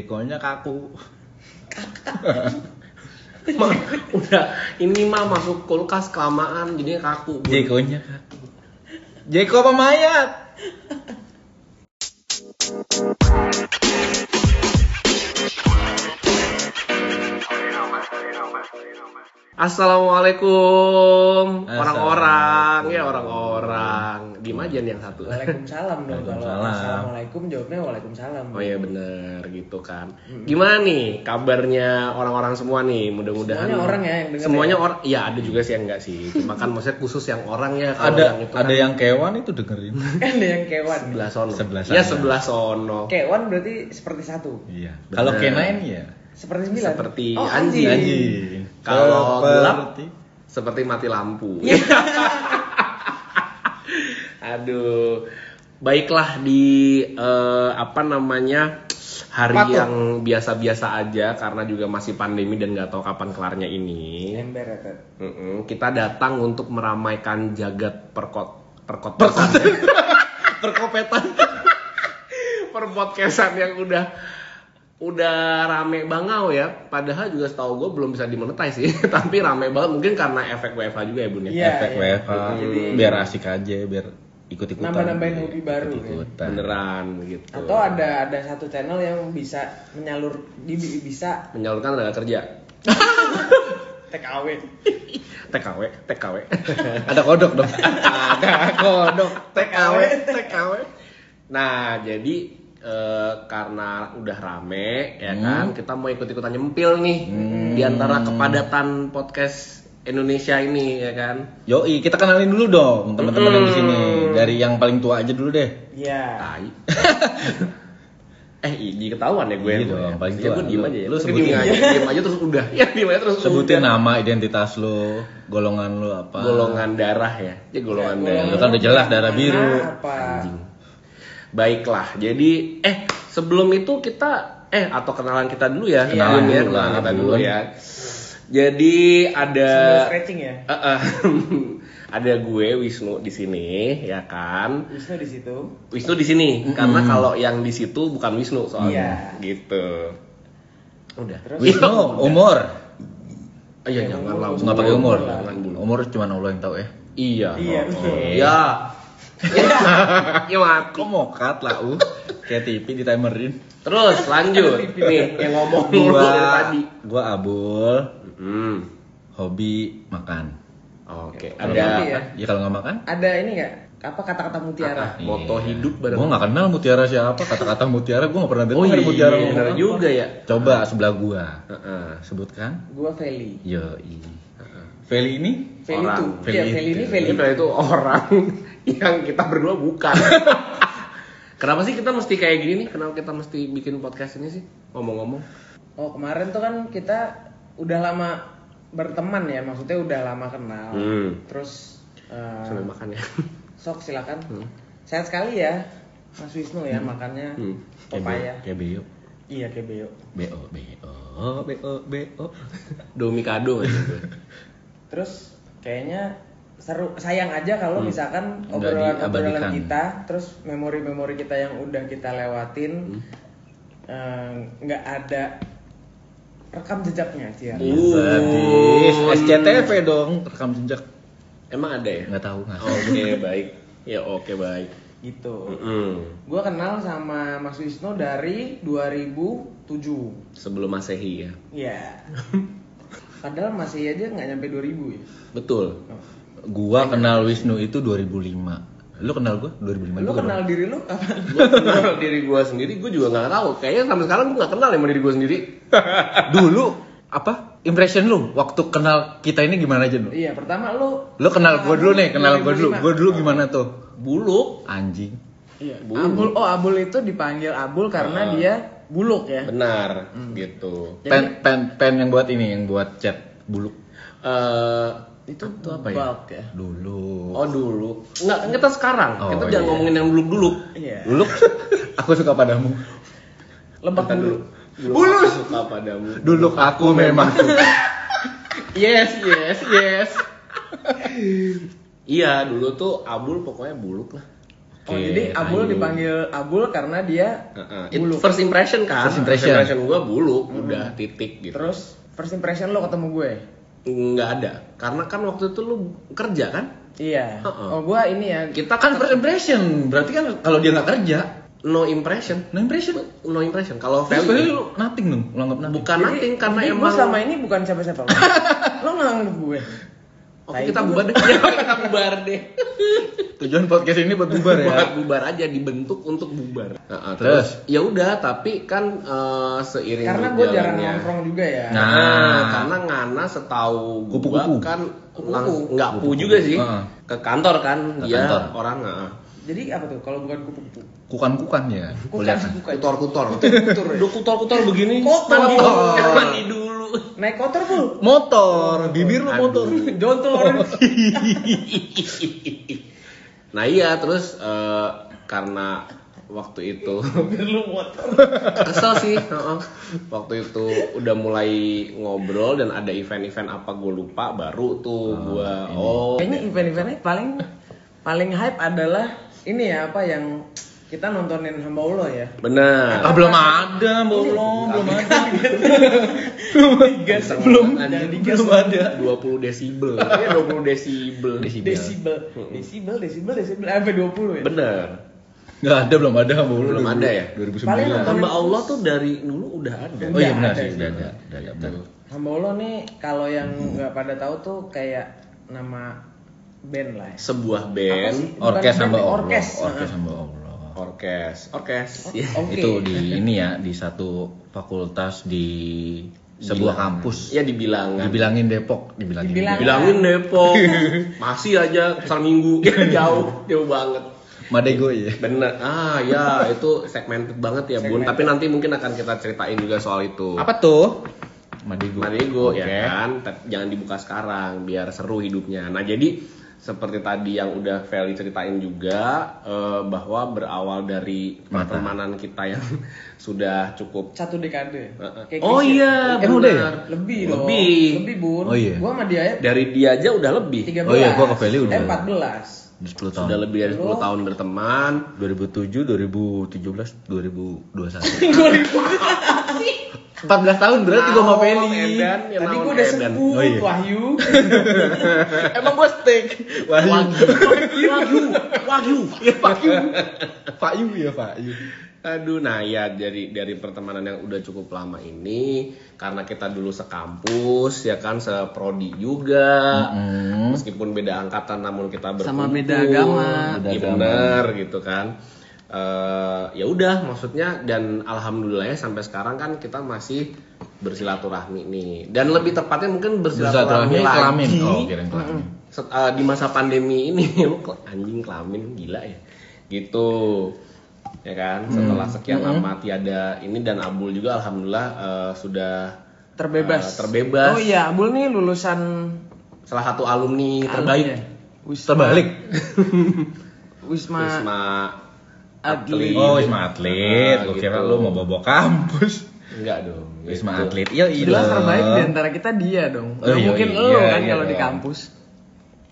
Jekonya kaku. Emang udah ini mah masuk kulkas kelamaan jadinya kaku. Bun. Jekonya kaku. Jeko apa mayat? Assalamualaikum Assalamualaikum. orang-orang ya orang-orang. Gimana aja nih yang satu? Waalaikumsalam dong kalau Waalaikumsalam. Assalamualaikum jawabnya Waalaikumsalam. Oh iya bener gitu kan. Gimana nih kabarnya orang-orang semua nih? Mudah-mudahan Semuanya orang ya yang denger Semuanya ya? orang. Iya ada juga sih yang enggak sih. Cuma kan maksudnya khusus yang orang ya. Kalau Ada yang itu ada kan yang kewan itu dengerin. Kan ada yang kewan. sebelah sono. Sebelah Iya sana. sebelah sono. Kewan berarti seperti satu. Iya. Kalau kenain ya. Seperti sembilan. Seperti oh, anjing. Anjing. Kalau gelap Seperti- seperti mati lampu. Aduh. Baiklah di eh, apa namanya hari Apa tuh? yang biasa-biasa aja karena juga masih pandemi dan nggak tahu kapan kelarnya ini. Ember ya, Ted. Mm-mm, kita datang untuk meramaikan jagat perkot perkotesan. perkopetan. Perpodcastan yang udah udah rame bangau ya. Padahal juga setahu gue belum bisa dimonetize sih. Tapi rame banget mungkin karena efek WFH juga ya bun ya. Iya. Efek WFH. Jadi- Biar asik aja, biar ikut-ikutan. Nambah-nambahin hobi baru, ya. Ikut-ikutan. Beneran gitu. Atau ada ada satu channel yang bisa menyalur di bi- bisa menyalurkan tenaga kerja. TKW. TKW, TKW. Ada kodok dong. Ada kodok TKW. TKW. Nah, jadi eh, karena udah rame ya Hmm. kan, kita mau ikut-ikutan nyempil nih di antara kepadatan podcast Indonesia ini ya kan. Yoi, kita kenalin dulu dong teman-teman yang di sini. Hmm. Dari yang paling tua aja dulu deh. Iya. Tai. eh, ini ketahuan ya gue. Iya gue dong, ya. paling tua. gue diem Lu- aja ya. lu Lu sebutin. diem aja, diem aja terus udah. Ya, diem aja terus Sebutin udah. nama, identitas lo, golongan lo apa. golongan darah ya. Ya golongan Ya, darah. Lu kan udah jelas darah biru. Nah, apa? Baiklah, jadi eh sebelum itu kita eh atau kenalan kita dulu ya, Kenalan Bun ya, dulu lah, kenalan kita dulu Bun. ya. Jadi ada stretching ya. Eh, eh, ada gue Wisnu di sini ya kan. Wisnu di situ. Wisnu di sini karena kalau yang di situ bukan Wisnu soalnya Iya. gitu. Udah. Terus? Wisnu, umur. Oh, iya jangan lah. Nggak pakai umur. Jangan, Bun. Umur cuma Allah yang tahu ya. Iya. Iya, Oh, betul. Ya. Ya mati. Kok mokat lah, uh. Kayak TV ditimerin. Terus lanjut nih yang ngomong Gua, dari tadi. gua Abul, Hmm. hobi makan. Oke, Kalau ada ya? Ya kalau nggak makan, Ada ini nggak? Apa kata-kata mutiara? Moto Iya. hidup bareng. Gua nggak kenal mutiara siapa, kata-kata mutiara gua nggak pernah dengar Oh iya, mutiara bener ngomong apa. juga ya. Coba sebelah gua. Heeh. Sebutkan. Gua Feli. Yo, Feli ini Feli Orang. tuh. Feli Iya, Feli ini itu. Feli. Ini itu orang yang kita berdua bukan. Kenapa sih kita mesti kayak gini nih? Kenapa kita mesti bikin podcast ini sih? Ngomong-ngomong. Oh kemarin tuh kan kita udah lama berteman ya, maksudnya udah lama kenal. Hmm. Terus eh, Sambil makan ya. sok silakan. Hmm. Sehat sekali ya, Mas Wisnu ya makannya Hmm. papaya. Kayak Beo. Iya kayak beo. Beo, Beo, Beo, Beo. Domikado gitu. Terus kayaknya seru sayang aja kalau Hmm. misalkan obrolan-obrolan diabadikan. kita, terus memori-memori kita yang udah kita lewatin Hmm. eh, nggak ada rekam jejaknya sih. Uh. Sadis. SCTV dong, rekam jejak. Emang ada ya? Nggak tahu nggak. Oke, baik. Ya oke, baik. Gitu. Mm-mm. Gua kenal sama Mas Wisnu dari 2007. Sebelum Masehi ya. Iya. Padahal masih aja nggak nyampe 2000 ya. Betul. Oh. Gua kenal Wisnu itu 2005. Lu kenal gua 2005 Lu kenal dong? diri lu kapan? Gue kenal diri gue sendiri, gue juga nggak tahu. Kayaknya sampai sekarang gue nggak kenal sama diri gue sendiri. Dulu apa? Impression lu waktu kenal kita ini gimana aja lu? iya, pertama lu Lu kenal gua dulu nih, kenal gua dulu. 2005. Gua dulu gimana tuh? Buluk. Anjing. Iya. Buluk. Abul, oh Abul itu dipanggil Abul karena Ah. dia buluk ya. Benar, gitu. Jadi- Pen pen pen yang buat ini, yang buat chat buluk. Eh, Itu Itu apa ya? bulk ya. Dulu. oh dulu. Nggak, kan kita sekarang. Oh, kita iya. jangan ngomongin yang dulu-dulu. Iya. Dulu aku suka padamu. Lebak dulu. Dulu aku suka padamu. Dulu aku memang suka. Yes, yes, yes. iya, dulu tuh Abul pokoknya buluk lah. Oh, jadi Abul Ayu. dipanggil Abul karena dia Heeh. It bulu. first impression kan. First impression. gua bulu, udah titik gitu. Terus first impression lo ketemu gue. Nggak ada. Karena kan waktu itu lu kerja kan? Iya. Heeh. Oh, gua ini ya. Kita Kan first impression, berarti kan kalau dia nggak kerja, no impression. no impression. No impression. Kalau value lu nothing dong, lu anggap nothing. bukan nothing karena jadi emang gua selama ini bukan siapa-siapa lo. nganggep gue. Oke, Nah, kita bubar deh. kita bubar deh. Tujuan podcast ini buat bubar ya. buat bubar aja dibentuk untuk bubar. Nah, Terus? terus ya udah tapi kan eh, seiring Karena gue jarang nongkrong juga ya. Nah. Nah, karena Ngana setahu Kupu-kupu. gua kan Kupu-kupu. lang- nggak pu juga sih. Heeh. Ke kantor kan Ke dia kantor. orang heeh. Jadi apa tuh kalau bukan kupu-kupu? Kukan-kukan ya. Kukan kukan. Kutor-kutor. Kutor ya? Kutor-kutor begini. Kotor. Mandi dulu. Naik kotor pul. Motor, bibir lu motor. Jontol orang. nah iya terus eh, karena waktu itu lu motor. kesel sih heeh. waktu itu udah mulai ngobrol dan ada event-event apa gue lupa baru tuh gua oh Kayaknya event-eventnya paling paling hype adalah ini ya apa yang kita nontonin hamba Allah ya. bener Ah belum ada, belum, belum ada. Gas belum digas. belum ada. 20 desibel ya 20 desibel Desibel. Desibel, desibel, desibel, desibel, sampai 20 ya. bener Nggak ada, belum ada Hamba Allah. Belum ada ya? 2009. Paling nonton- hamba Allah tuh dari dulu udah ada Oh iya benar ada sih, udah ada, udah ada, benar. Hamba Allah nih kalau yang nggak pada tahu tuh kayak nama band lah. ya. sebuah band Orkes Hamba Allah. Orkes. Orkes Hamba Allah. Orkes orkes ya Oke. Itu di ini ya, di satu fakultas di sebuah kampus. ya dibilangan Dibilangin Depok, dibilangin. Dibilang- bilangin Depok masih aja pasar minggu jauh jauh banget Madego ya. bener ah ya itu segmented banget ya bun Segmented. tapi nanti mungkin akan kita ceritain juga soal itu Apa tuh? Madego. Marigo ya Oke. kan jangan dibuka sekarang biar seru hidupnya nah jadi seperti tadi yang udah Feli ceritain juga eh, bahwa berawal dari Mata. pertemanan kita yang sudah cukup Satu dekade. Heeh. Kayak oh ya. iya udah benar Lebih dong. lebih Lebih bun. Oh iya. Gua sama dia ya dari dia aja udah lebih 13. Oh iya, gua ke Feli udah. Eh 14. Udah 10 tahun. sudah lebih dari 10 tahun berteman 2007, 2017, 2021. 14 tahun berarti gua sama Feli. Edan, ya Tadi gua udah sebut Oh iya. Wahyu. Emang gua steak. Wahyu. Wagyu Wagyu ya Wagyu Pak Yu ya Pak Yu. Aduh, nah ya dari dari pertemanan yang udah cukup lama ini karena kita dulu sekampus ya kan seprodi juga. Mm. Meskipun beda angkatan namun kita berkumpul. Sama beda agama. Beda Iya agama. bener gitu kan. Eh ya udah maksudnya dan alhamdulillah ya sampai sekarang kan kita masih bersilaturahmi nih. Dan lebih tepatnya mungkin bersilaturahmi, Bersilaturahmi lagi kelamin. Oh, kirain kelamin. set- eh, di masa pandemi ini anjing kelamin gila ya gitu ya kan setelah sekian lama tiada ini dan Abul juga alhamdulillah eh, sudah Terbebas. eh, terbebas Oh iya, Abul nih lulusan salah satu alumni terbaik Alumni ya? Wisma, Terbalik. Wisma, Wisma Atlet. Oh, Wisma Atlet. Nah, kira gitu. lu mau bobo kampus. enggak dong Wisma gitu. Atlet. Iya, iya. Jelas terbaik di antara kita dia dong. Oh, iya, mungkin iya, lo kan iya kalau di kampus.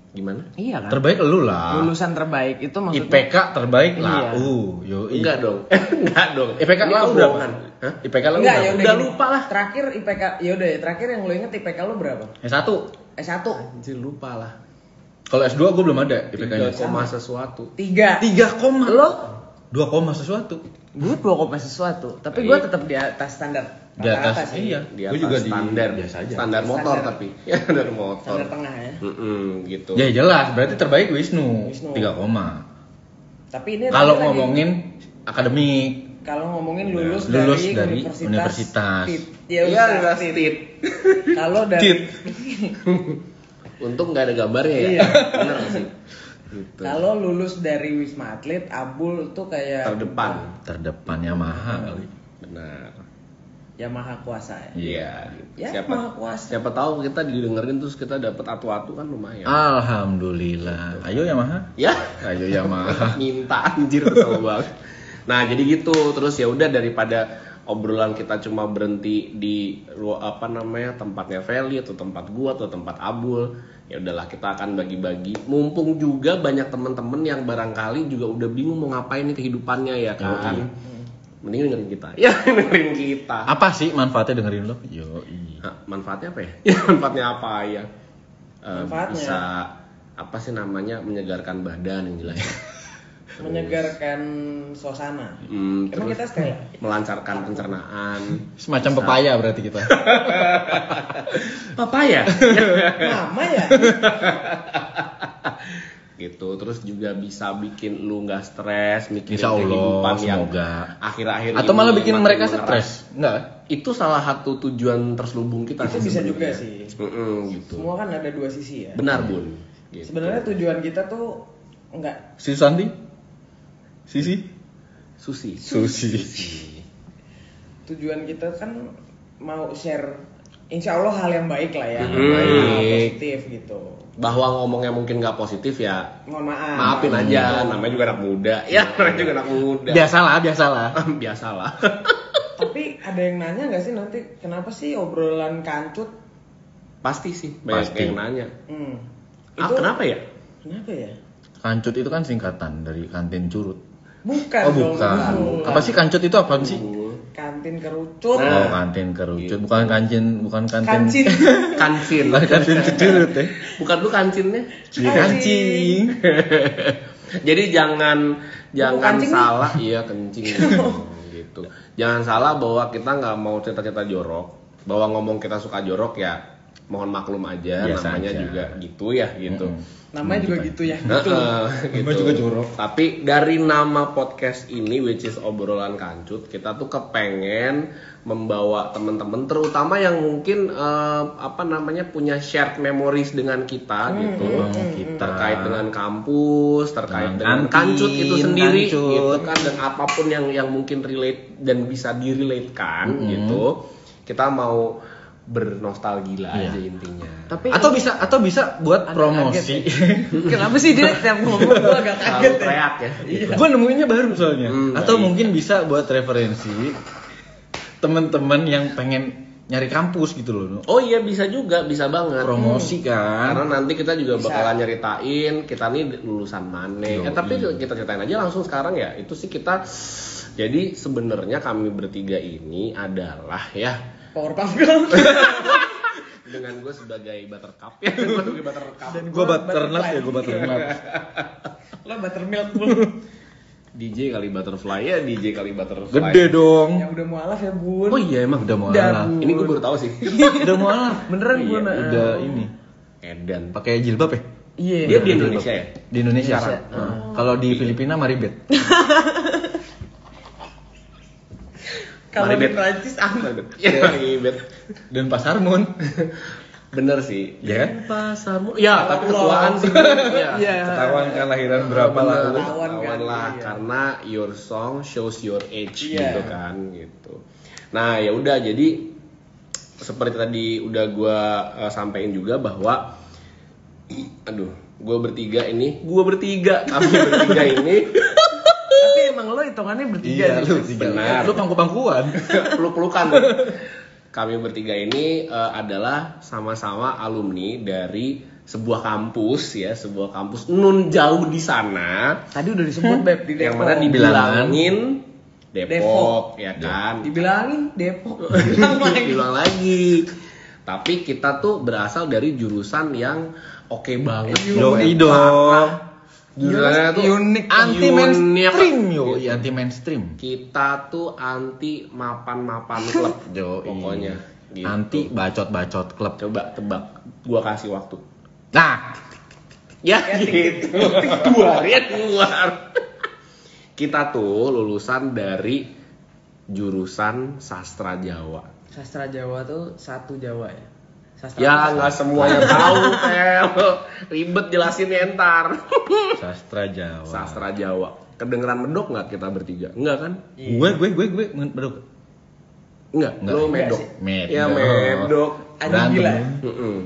gimana Iya kan? Terbaik lu lah. Lulusan terbaik itu maksudnya IPK terbaik lah. Iya. Uh, yo. enggak dong enggak dong IPK Ini lu berapa? kebohongan. Hah? IPK lu Enggak, ya Udah gini. lupa lah. Terakhir IPK, ya udah ya, terakhir yang lo inget IPK lo berapa? S1. S1. anjir lupa lah Kalau S2 gua belum ada IPK-nya. tiga koma sesuatu 3. 3 koma. Lo 2 koma sesuatu. gue 2 koma sesuatu, tapi gue tetap di atas standar. Di atas sih. iya. di Gua atas juga di standar biasa aja. standar motor Standar. tapi ya standar motor Standar tengah ya. Mm-mm, gitu Ya jelas, berarti terbaik Wisnu. 3 koma. Tapi ini Kalau lagi- ngomongin akademik, kalau ngomongin lulus, Lulus dari, dari universitas, universitas. TIT. Iya, Ya, udah TIT. stit. Kalau dari. Untung nggak ada gambarnya ya. Iya. Bener nggak sih? Gitu. kalau lulus dari Wisma Atlet, Abul tuh kayak Terdepan. terdepan Yamaha kali. Benar. Yamaha kuasa ya. Iya. gitu. Ya, siapa maha kuasa. siapa tahu kita didengerin terus kita dapat atu-atu kan lumayan. Alhamdulillah. Ayo Yamaha. Ya. Ayo Yamaha. Minta anjir kesel banget. Nah, jadi gitu. Terus ya udah daripada obrolan kita cuma berhenti di apa namanya tempatnya Feli atau tempat gua atau tempat Abul ya udahlah kita akan bagi-bagi mumpung juga banyak temen-temen yang barangkali juga udah bingung mau ngapain nih kehidupannya ya kan mending dengerin kita ya dengerin kita Apa sih manfaatnya dengerin lo? Yo, Hah, manfaatnya apa ya? Ya, manfaatnya apa ya? Eh, Manfaatnya? Bisa apa sih namanya menyegarkan badan yang jelas. Menyegarkan suasana. Hmm, Emang terus kita Stella? melancarkan pencernaan. semacam pepaya berarti kita. Papaya. Mama ya? gitu. Terus juga bisa bikin lu nggak stres, mikirin Insya Allah, kehidupan yang semoga. akhir-akhir Atau ini malah bikin mereka stres. Enggak? Itu salah satu tujuan terselubung kita Itu sih bisa juga sih. Mm-mm, gitu. Semua kan ada dua sisi ya. Benar, Bun. Gitu. Sebenarnya tujuan kita tuh enggak Si Susanti? Sisi? Susi. Susi. tujuan kita kan mau share insya Allah hal yang baik lah ya, Hmm. hal Baik. positif gitu. Bahwa ngomongnya mungkin nggak positif ya Mohon maaf. maafin aja namanya juga anak muda ya namanya juga anak muda Biasalah, biasalah. biasalah Tapi ada yang nanya nggak sih nanti kenapa sih obrolan kancut? pasti sih banyak Pasti. yang nanya Hmm. ah kenapa ya Kenapa ya? Kancut itu kan singkatan dari kantin curut. Bukan Oh dong, bukan. Apa sih kancut itu apa sih? Kantin kerucut. Nah. Oh kantin kerucut, bukan kancin, bukan kantin. Kancin. kancin Bukan kantin curut ya. bukan lu kancinnya Iya kancing. jadi jangan jangan kancing nih? salah iya kencing gitu jangan salah bahwa kita nggak mau cerita-cerita jorok bahwa ngomong kita suka jorok ya mohon maklum aja Biasa namanya aja. juga gitu ya gitu Mm-mm. Namanya juga gitu ya. Heeh, gitu. Namanya juga jorok. Tapi dari nama podcast ini which is obrolan kancut, kita tuh kepengen membawa teman-teman terutama yang mungkin eh, apa namanya punya shared memories dengan kita gitu. Hmm, kita. Terkait dengan kampus, terkait Dengan dengan kancut itu sendiri kancut. gitu kan dan apa pun yang yang mungkin relate dan bisa direlatekan Hmm. gitu. Kita mau bernostalgia Iya. aja intinya. Tapi Atau bisa atau bisa buat promosi. kaget Kenapa sih dia tiap ngomong gue agak kaget ya? ya. gitu. Gue nemuinnya baru soalnya. Hmm, Atau baik. mungkin bisa buat referensi teman-teman yang pengen nyari kampus gitu loh. Oh iya bisa juga, bisa banget. Promosi kan. Karena nanti kita juga Bisa. bakalan nyeritain kita nih lulusan mana. Eh, tapi kita ceritain aja langsung sekarang ya. Itu sih kita jadi sebenarnya kami bertiga ini adalah ya Powerpuff Girl. dengan gue sebagai buttercup ya, gue sebagai buttercup. Dan Gue butternut ya, gue butternut. Lo buttermilk bu. DJ kali butterfly ya, DJ kali butterfly. Gede dong. Yang udah mualaf ya bun. Oh iya emang Udah mau Udah, alaf. Bu. Ini gue baru tahu sih. Udah mau alaf. Beneran Iya, bun. Udah ini. Edan. Pakai jilbab ya? Iya. Dia di Indonesia ya? Di Indonesia. Indonesia. Heeh. Kalau di Filipina maribet. Kalau di Maribet. Prancis apa? Ya, ribet. Dan Pasar Mun. Bener sih. Ya kan? Pasarmu. Ya, tapi ketuaan sih. Iya. Iya. Ketahuan kan lahiran berapa lalu. Ketahuan kan, lah iya. karena your song shows your age Iya. gitu kan gitu. Nah ya udah jadi seperti tadi udah gua uh, sampaikan juga bahwa aduh gue bertiga ini gue bertiga kami bertiga ini lo hitungannya bertiga Iya, nih. lu. Benar. Lu pangku-pangkuan. peluk-pelukan kami bertiga ini uh, adalah sama-sama alumni dari sebuah kampus ya sebuah kampus nun jauh di sana Tadi udah disebut beb di yang mana dibilangin Depok, Depok. ya kan Dibilangin Depok. Bilang lagi. dibilang lagi tapi kita tuh berasal dari jurusan yang oke banget Yoi Parah. dong. Jurusannya tuh Unik. Anti mainstream yo, iya anti mainstream. kita tuh anti mapan-mapan klub Yo, pokoknya gitu. Anti bacot-bacot klub. coba tebak gua kasih waktu Nah, ya gitu keluar ya keluar kita tuh lulusan dari jurusan sastra Jawa Sastra Jawa tuh satu Jawa ya. Sastra ya nggak semuanya tahu Pel ribet jelasin entar sastra Jawa. sastra Jawa kedengeran medok nggak kita bertiga enggak kan Gue gue gue gue beduk. enggak Nggak. lo medok sih. Medok. ya medok Anjing Berantem. gila.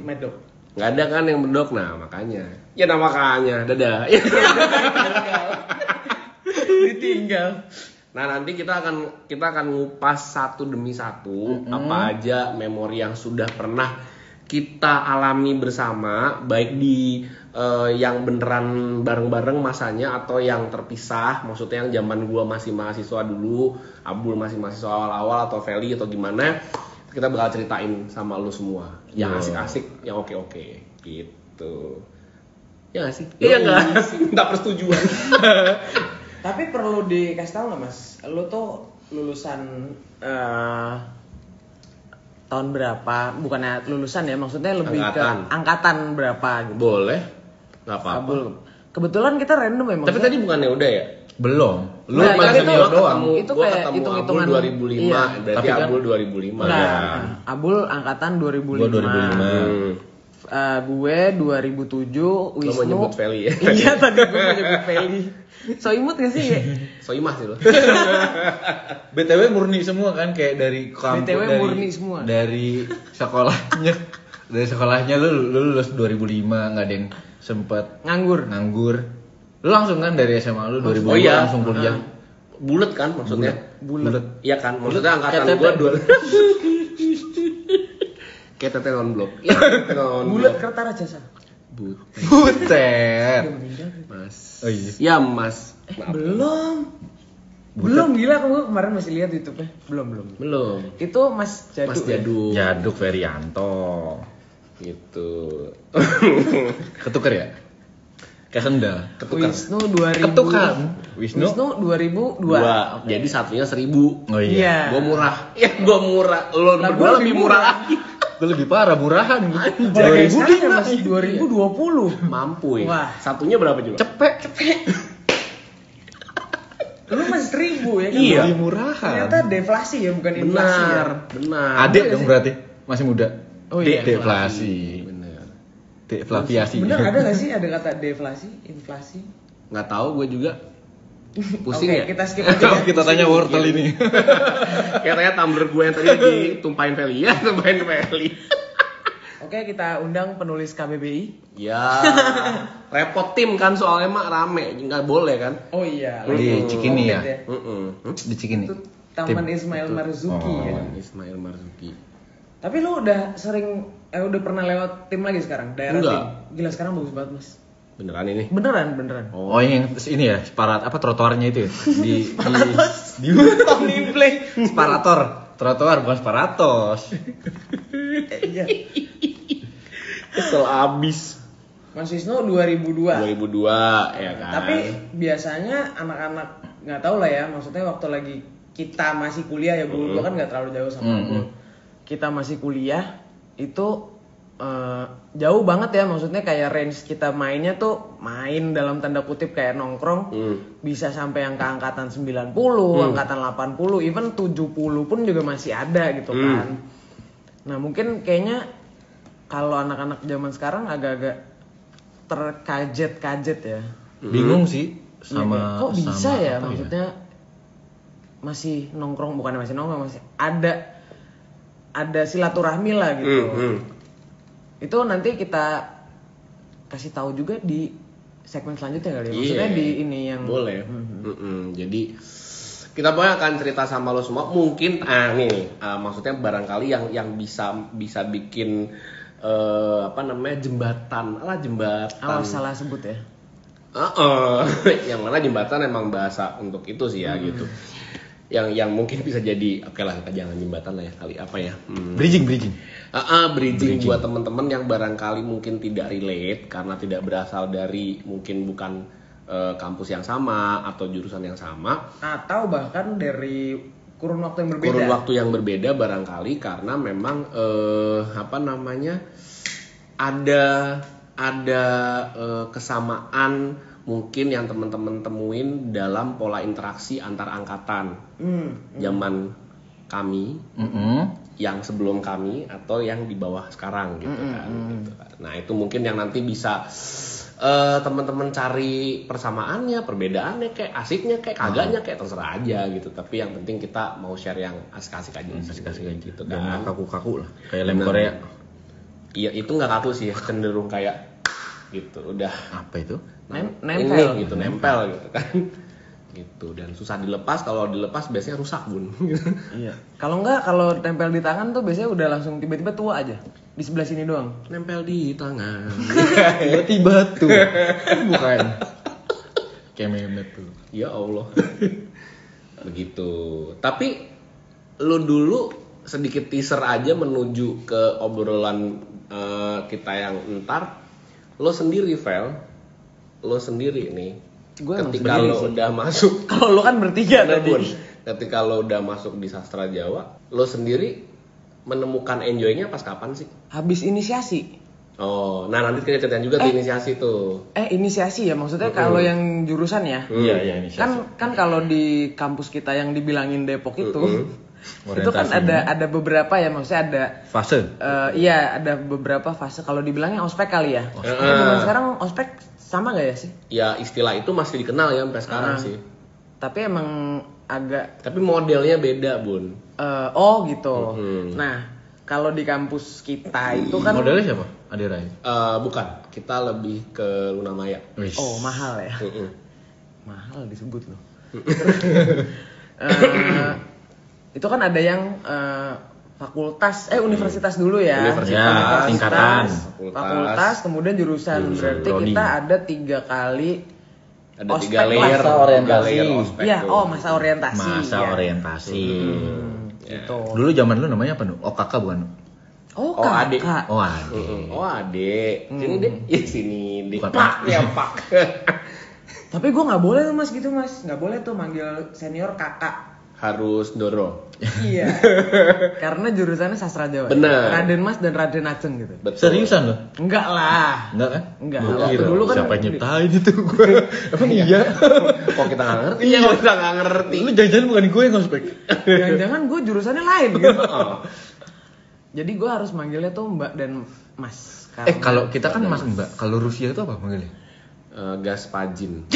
Medok. nggak ada kan yang medok nah makanya ya nah makanya dadah ya Ditinggal. Nah nanti kita akan kita akan ngupas satu demi satu apa aja memori yang sudah pernah kita alami bersama baik di eh, yang beneran bareng-bareng masanya atau yang terpisah maksudnya yang zaman gua masih mahasiswa dulu Abdul masih mahasiswa awal-awal atau Feli atau gimana kita bakal ceritain sama lu semua. Yang asik-asik yang oke-oke gitu. Ya nggak sih? Iya nggak? Sih minta persetujuan. Tapi perlu dikasih tahu nggak mas, lu tuh lulusan eh, tahun berapa? Bukannya lulusan ya, maksudnya lebih Angkatan. ke angkatan berapa gitu. boleh nggak apa-apa Abul. Kebetulan kita random ya tapi tadi bukannya udah ya Belum. Lu Nah, paling tapi senior itu- doang. Itu itu gua kayak ketemu hitung-hitungan. Abul 2005 Iya. berarti Tapi kan- Abul 2005 Nah, ya. Abul angkatan 2005. Gua 2005. Hmm. Eh, gue 2007, Lo Wisnu. mau nyebut Feli ya? iya tadi gue mau nyebut Feli. So imut gak sih? Soimah sih lo. BTW murni semua kan kayak dari kampus BTW dari, murni semua. Dari sekolahnya dari sekolahnya lu, lu lulus 2005 nggak ada yang sempet Nganggur. nganggur. Lu langsung kan dari SMA lu 2005 Oh iya, langsung kuliah. Bulet kan maksudnya? Bulat. Iya kan, maksudnya angkatan tete. dua. Kayak tete non blok. Iya, Bulat blok. Kertara Jasa. But. Butet. Mas. Oh iya. Ya Mas. Maaf. Belum. Belum gila aku kemarin masih lihat YouTube-nya. Belum, belum. Belum. Itu Mas Jadu. Mas ya? Jadu. Jaduk Ferianto. Gitu. Ketuker ya? Kayak sendal. Ketukar. Wisnu 2000. Ketukan. Wisnu? Wisnu 2002. Dua. Jadi satunya seribu. Oh iya. Iya. Gua murah. Ya gua murah. Lo berdua gua lebih lebih murah murah. lagi. Gue lebih parah, murahan. Pada kayak sekarang ya, Mas 2020. Mampu ya. Wah. Satunya berapa coba? Cepet. Lu masih seribu ya kan? Iya. Lebih murahan. Ternyata deflasi ya, bukan inflasi ya. Benar, benar. Adik dong berarti. Masih muda. Oh iya. Deflasi. Benar. Deflaviasi. Bener ada gak sih ada kata deflasi, inflasi? Nggak tahu gue juga. Pusing Oke, ya? kita skip aja. ya. Kita tanya wortel ini. Katanya tumbler gue yang tadi ditumpahin Feli ya, tumpahin Feli. Oke, kita undang penulis KBBI. ya, repot tim kan soalnya mah rame, nggak boleh kan? Oh iya. Di Cikini ya? Hmm? Di Cikini. Itu Taman Tim. Ismail Marzuki Oh. ya. Ismail Marzuki. Tapi lu udah sering eh udah pernah lewat tim lagi sekarang? Daerah Enggak. tim. Gila sekarang bagus banget, Mas. Beneran ini? Beneran, beneran. Oh, yang ini ya, separat apa trotoarnya itu ya? Di di, di Tony Play. separator. Trotoar bukan separatos. Iya. Kesel abis. Mas Wisnu 2002. 2002 ya kan? Tapi biasanya anak-anak nggak tahu lah ya, maksudnya waktu lagi kita masih kuliah ya, Bu. Gua kan nggak terlalu jauh sama Mm-mm. Bu. Kita masih kuliah itu eh, jauh banget ya, maksudnya kayak range kita mainnya tuh main dalam tanda kutip kayak nongkrong Hmm. bisa sampai yang ke angkatan 90, Hmm. angkatan 80, even 70 pun juga masih ada gitu Hmm. kan. Nah, mungkin kayaknya kalau anak-anak zaman sekarang agak-agak terkajet-kajet ya. Bingung sih sama kayak, kok bisa sama ya apa maksudnya masih nongkrong bukan masih nongkrong masih ada ada silaturahmi lah gitu. Hmm, hmm. Itu nanti kita kasih tahu juga di segmen selanjutnya kali ya. Maksudnya Iya. di ini yang boleh Mm-mm. jadi kita pokoknya akan cerita sama lo semua mungkin ah nih ah, maksudnya barangkali yang yang bisa bisa bikin eh, apa namanya jembatan lah jembatan awas salah sebut ya. Heeh. yang mana jembatan emang bahasa untuk itu sih ya gitu yang yang mungkin bisa jadi oke lah kita jangan jembatan lah ya kali apa ya Hmm. Bridging, bridging. Ah, ah, bridging, buat teman-teman yang barangkali mungkin tidak relate karena tidak berasal dari mungkin bukan eh, kampus yang sama atau jurusan yang sama, Atau bahkan dari kurun waktu yang berbeda. kurun waktu yang berbeda barangkali karena memang eh, apa namanya ada ada eh, kesamaan mungkin yang teman-teman temuin dalam pola interaksi antar angkatan Hmm. zaman kami Mm-mm. Yang sebelum kami atau yang di bawah sekarang gitu kan. gitu kan. Nah itu mungkin yang nanti bisa eh, teman-teman cari persamaannya, perbedaannya, kayak asiknya, kayak kagaknya, kayak terserah aja gitu. Tapi yang penting kita mau share yang asik-asik aja, asik-asik aja gitu Dan kan. kaku-kaku lah, kayak lem. Korea. Iya itu nggak kaku sih, cenderung kayak gitu. Udah Apa itu? Nem- ini nempel. gitu, nempel gitu kan. Gitu dan susah dilepas kalau dilepas biasanya rusak bun Iya. Kalau enggak kalau tempel di tangan tuh biasanya udah langsung tiba-tiba tua aja. Di sebelah sini doang. nempel di tangan Tiba-tiba tuh. Bukan. Kayak memet tuh. ya Allah begitu tapi lu dulu sedikit teaser aja menuju ke obrolan eh, kita yang entar lo sendiri Vel lo sendiri nih Gue ketika lo sih. udah masuk Kalau lu kan bertiga tadi. Bun. ketika lo udah masuk di sastra Jawa lo sendiri menemukan enjoynya pas kapan sih Habis inisiasi. oh nah nanti kita ceritain juga tuh inisiasi tuh Eh inisiasi ya maksudnya kalau yang jurusan ya. Iya, iya ini Kan kan kalau di kampus kita yang dibilangin Depok itu itu kan ada ada beberapa ya maksudnya ada fase. eh, iya ada beberapa fase kalau dibilangnya ospek kali ya. Ospek. Tapi zaman sekarang ospek sama nggak ya sih? ya istilah itu masih dikenal ya sampai sekarang Ah. sih Tapi emang agak tapi modelnya beda bun eh, oh gitu. Mhm. Nah kalau di kampus kita itu kan Modelnya siapa? Ade Rai. Eh, bukan, kita lebih ke Luna Maya. Wis. oh mahal ya. Mahal disebut loh. Eh, itu kan ada yang eh, fakultas, eh universitas dulu ya. Universitas. Ya, tingkatan. Fakultas. Fakultas, kemudian jurusan. Jurusan Berarti kita ada tiga kali. Ada Ospek tiga layer, Masa tiga orientasi. layer ospek Iya, tuh. oh masa orientasi. Masa ya. orientasi. Hmm, gitu. Dulu zaman lu namanya apa, Nu? Oh, kakak bukan? Nu? Oh, Oh, adik. kakak. Oh, Ade. Oh adek, sini deh, ya sini deh. Pak, ya pak. Tapi gue nggak boleh tuh mas gitu mas, nggak boleh tuh manggil senior kakak. Harus dorong. iya. Karena jurusannya sastra Jawa. Bener. Raden Mas dan Raden Ajeng gitu. Betul. Seriusan lo? Enggak lah. Enggak kan? Enggak. Waktu kira, dulu kan siapa yang nyiptain itu gue? Emang iya? Kok kita nggak ngerti? Iya, kok kita nggak ngerti. Lu jangan-jangan bukan gue yang ngospek. Jangan-jangan gue jurusannya lain gitu. Oh. Jadi gue harus manggilnya tuh Mbak dan Mas. Eh, kalau kita kan Mas Mbak, kalau Rusia itu apa manggilnya? Eh, gas pajin.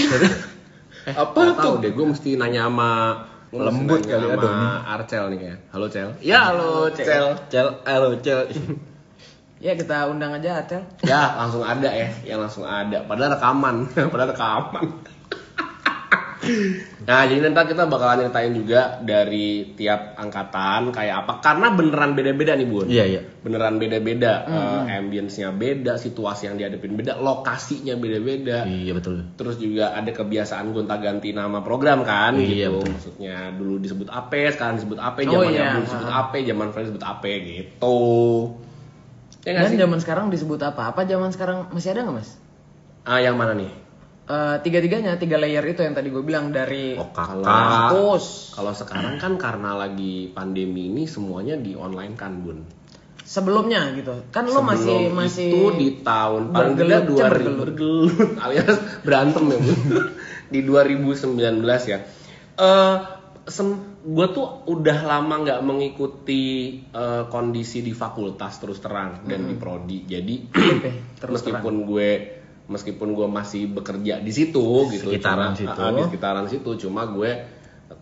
Eh, apa tahu deh, gue mesti nanya sama Lembut kali ya, sama Doni. Arcel nih kayak. Halo Cel. Ya halo Cel. Cel, halo Cel. Ya kita undang aja Acel. Ya langsung ada ya, yang langsung ada. Padahal rekaman, padahal rekaman. Nah jadi nanti kita bakalan nyeritain juga dari tiap angkatan kayak apa. Karena beneran beda-beda nih bun. Iya, iya. Beneran beda-beda. Eh, ambience-nya beda, situasi yang dihadapin beda, lokasinya beda-beda. Iya betul. Terus juga ada kebiasaan gonta-ganti nama program kan Iya, gitu. betul. Maksudnya dulu disebut AP, sekarang disebut AP, Oh, zaman iya. dulu disebut AP, zaman Friends disebut AP gitu. Ya Dan sih? zaman sekarang disebut apa? Apa zaman sekarang masih ada nggak mas? Ah, yang mana nih? Eh, tiga-tiganya, tiga layer itu yang tadi gue bilang dari Oh, kakak. kampus. kalau sekarang kan karena lagi pandemi ini semuanya di online kan, Bun. Sebelumnya gitu. Kan lo masih masih itu di tahun paling bergelut, 2000 bergelut. bergelut alias berantem ya, Bun. di 2019 ya. Eh gue tuh udah lama nggak mengikuti eh, kondisi di fakultas terus terang dan di prodi. Jadi terus meskipun gue meskipun gue masih bekerja di situ gitu Sekitaran cuma- situ. ah, di sekitaran situ cuma gue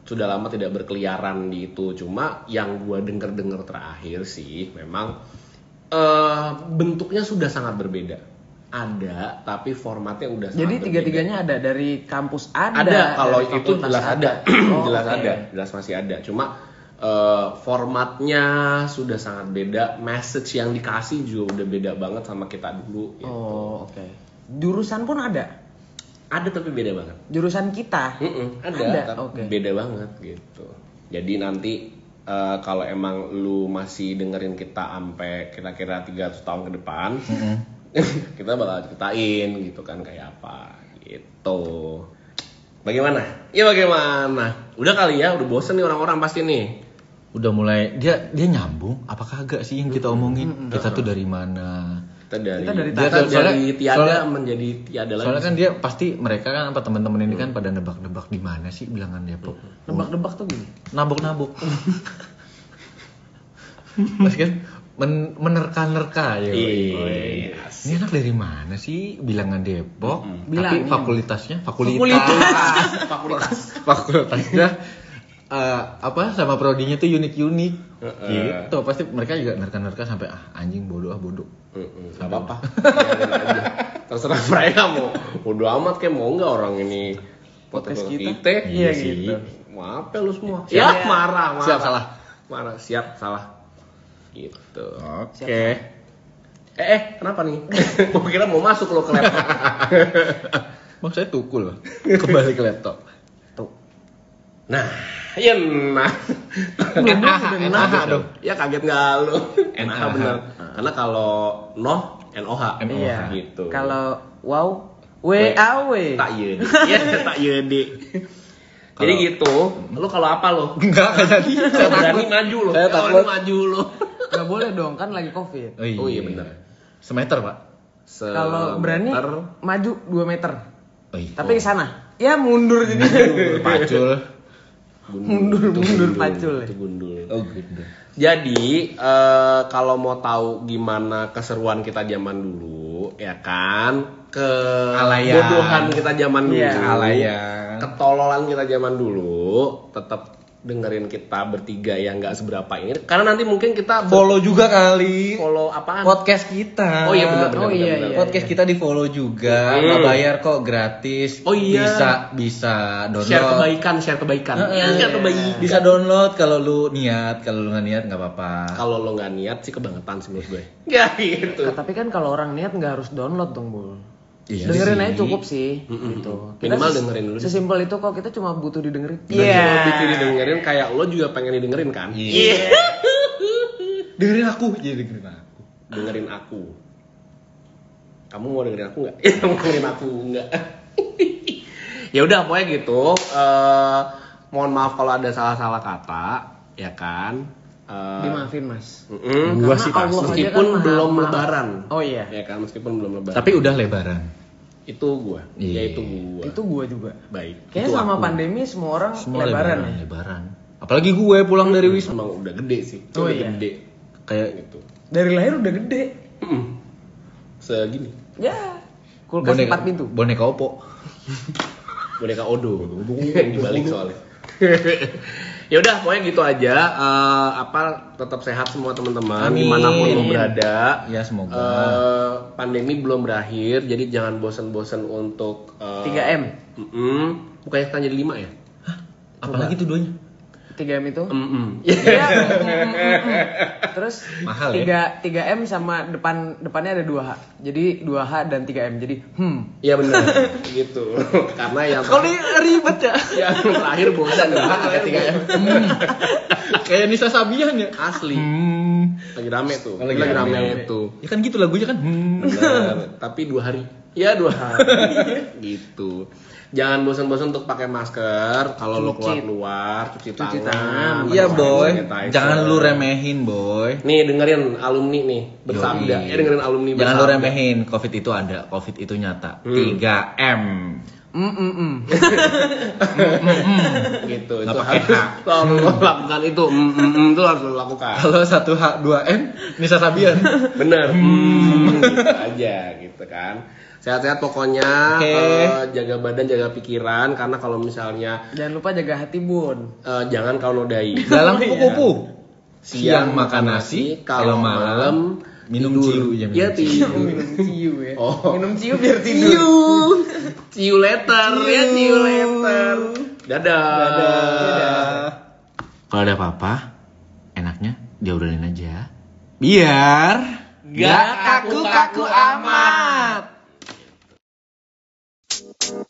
sudah lama tidak berkeliaran di itu cuma yang gue denger dengar terakhir sih memang eh bentuknya sudah sangat berbeda ada tapi formatnya udah sangat Jadi berbeda. tiga-tiganya ada dari kampus ada. ada kalau itu jelas ada, Oh, jelas oke. ada jelas masih ada cuma eh, formatnya sudah sangat beda message yang dikasih juga udah beda banget sama kita dulu gitu. Oh oke. Jurusan pun ada. ada tapi beda banget Jurusan kita. Mm-mm, ada, Ada, tapi oke. beda banget gitu. Jadi nanti eh, kalau emang lu masih dengerin kita sampai kira-kira 300 tahun ke depan, kita bakal ceritain gitu kan kayak apa gitu. Bagaimana? Ya bagaimana? Udah kali ya, udah bosen nih orang-orang pasti nih. Udah mulai dia dia nyambung apa kagak sih yang kita omongin? Kita tuh dari mana? Kita dari Kita dari tadi. dari Soalnya- tiada soalnya- menjadi tiada lagi. Soalnya kan dia pasti mereka kan apa teman-teman ini kan pada nebak-nebak di mana sih bilangan Depok. Nebak-nebak tuh gini. Nabok-nabok. Mas kan men- menerka-nerka ya. Iya. Ini anak dari mana sih bilangan Depok? Tapi Bilangin. fakultasnya fakultas. Fakultas. fakultas. fakultasnya eh, apa sama prodinya tuh unik-unik. Heeh. Gitu. Pasti mereka juga nerka-nerka sampai ah anjing bodoh ah bodoh. Mm-mm, Gak apa-apa. Biarin aja. Terserah mereka mau bodo amat kayak mau nggak orang ini podcast foto-foto kita. kita. Iya sih. gitu. Maaf ya lu semua. Siap. Ya, marah, marah. Siap, salah. Marah, siap, salah. Gitu. Oke. Eh, eh, kenapa nih? Gua kira mau masuk lo ke laptop. Bang saya tukul. Kembali ke laptop. Nah, iya nah. NAH, NAH dong. Ya kaget nggak lu? NAH. bener. Karena kalau noh, NOH. NOH. Iya. Gitu. Kalau wow WAW. tak yedi. Iya, tak yedi. Jadi gitu, lu kalau apa lo? Enggak, enggak jadi. Saya berani maju lo. Saya takut. maju lo. Gak boleh dong kan lagi covid. Oh iya bener. Semeter, Pak. Kalau berani maju 2 meter. Oh, iya. Tapi ke sana. Ya mundur jadi. Pacul. Mundur, mundur, gundul, pacul ya. Itu gundul. Oh, gitu. Jadi eh, kalau mau tahu gimana keseruan kita zaman dulu, ya kan, ke Alayan. bodohan kita zaman dulu, Iya. Kealayan. ketololan kita zaman dulu, tetap dengerin kita bertiga yang nggak seberapa ini, karena nanti mungkin kita Follow juga kali. follow apaan? Podcast kita. Oh iya benar benar. Oh benar, iya, benar. iya. Podcast kita di follow juga, Hmm. nggak bayar kok, gratis. Oh iya. Bisa bisa download. Share kebaikan, share kebaikan. Heeh. Iya, share kebaikan. Bisa download kalau lu niat, kalau lu nggak niat nggak apa-apa. Kalau lo nggak niat sih kebangetan sih menurut gue. Ya gitu. Nah, tapi kan kalau orang niat nggak harus download dong, Bul. Iya dengerin sih. aja cukup sih, Mm-mm. gitu. Minimal ses- dengerin dulu. Sesimpel itu kok kita cuma butuh didengerin. Dan kalau bikin didengerin kayak lo juga pengen didengerin kan? Iya. dengerin aku, iya dengerin aku. dengerin aku. Kamu mau dengerin aku nggak? Ya mau dengerin aku nggak? ya udah pokoknya gitu. Eh, mohon maaf kalau ada salah-salah kata, ya kan? Eh, Dimaafin, Mas. mm-mm. Gua Karena sih Allah pasti. aja Meskipun kan belum maha- lebaran. Oh iya. Ya kan meskipun belum lebaran. Tapi udah lebaran. itu gua, Iya. ya itu gua. Itu gua juga. baik. Kayaknya Itu selama aku. pandemi semua orang Semua lebaran, lebaran, ya. lebaran. Apalagi gue pulang dari wisma. Emang udah gede sih. Oh udah iya. gede Kayak gitu. Dari lahir udah gede. Mm. Segini. Ya. Kulkas boneka, empat pintu. boneka opo. boneka Odo yang dibalik soalnya ya udah pokoknya gitu aja Eh, apa tetap sehat semua teman-teman di mana pun lo berada Ya, semoga. Eh, pandemi belum berakhir jadi jangan bosan-bosan untuk eh, 3M. mm-mm. bukannya sekarang jadi 5 ya Apalagi tuh duanya? 3M itu. Mm-mm. Iya. mm, mm, mm, mm. Terus Mahal ya? 3 3M sama depan depannya ada 2H. Jadi 2H dan 3M. Jadi hmm. Iya benar gitu karena yang Kalau ini ribet ya. yang terakhir bosan ya Ada 3M. Hmm. Kayak Nisa Sabian ya. asli Hmm. lagi rame tuh Lagi lagi, rame. rame itu Ya kan gitu lagunya kan. Hmm. Bener. tapi dua hari ya dua hari gitu jangan bosan-bosan untuk pakai masker kalau lo keluar Cuci. keluar cuci, Cuci tangan. Iya boy. sanitizer. Jangan lu remehin boy. nih dengerin alumni nih bersabda ya dengerin alumni Jangan lu bersabda. remehin. Covid itu ada. Covid itu nyata. Hmm. 3M. Mm, mm, mm. gitu Nggak itu pakai harus H. lo lakukan itu mm, mm, mm, itu harus lo lakukan Kalau 1H 2M Nisa Sabian. bener hmm, gitu aja gitu kan sehat-sehat pokoknya Oke. eh, jaga badan jaga pikiran karena kalau misalnya Jangan lupa jaga hati, Bun. eh, jangan kalau nodai Dalam Oh, iya. kupu-kupu. Siang Siang makan nasi, kalau malam minum ciu. Ya, ya minum ciu. tidur minum ciu ya. Oh. Minum ciu biar tidur. see you later ya see you later dadah Dadah. Kalau ada apa-apa, enaknya diobrolin aja. Biar Gak kaku-kaku amat.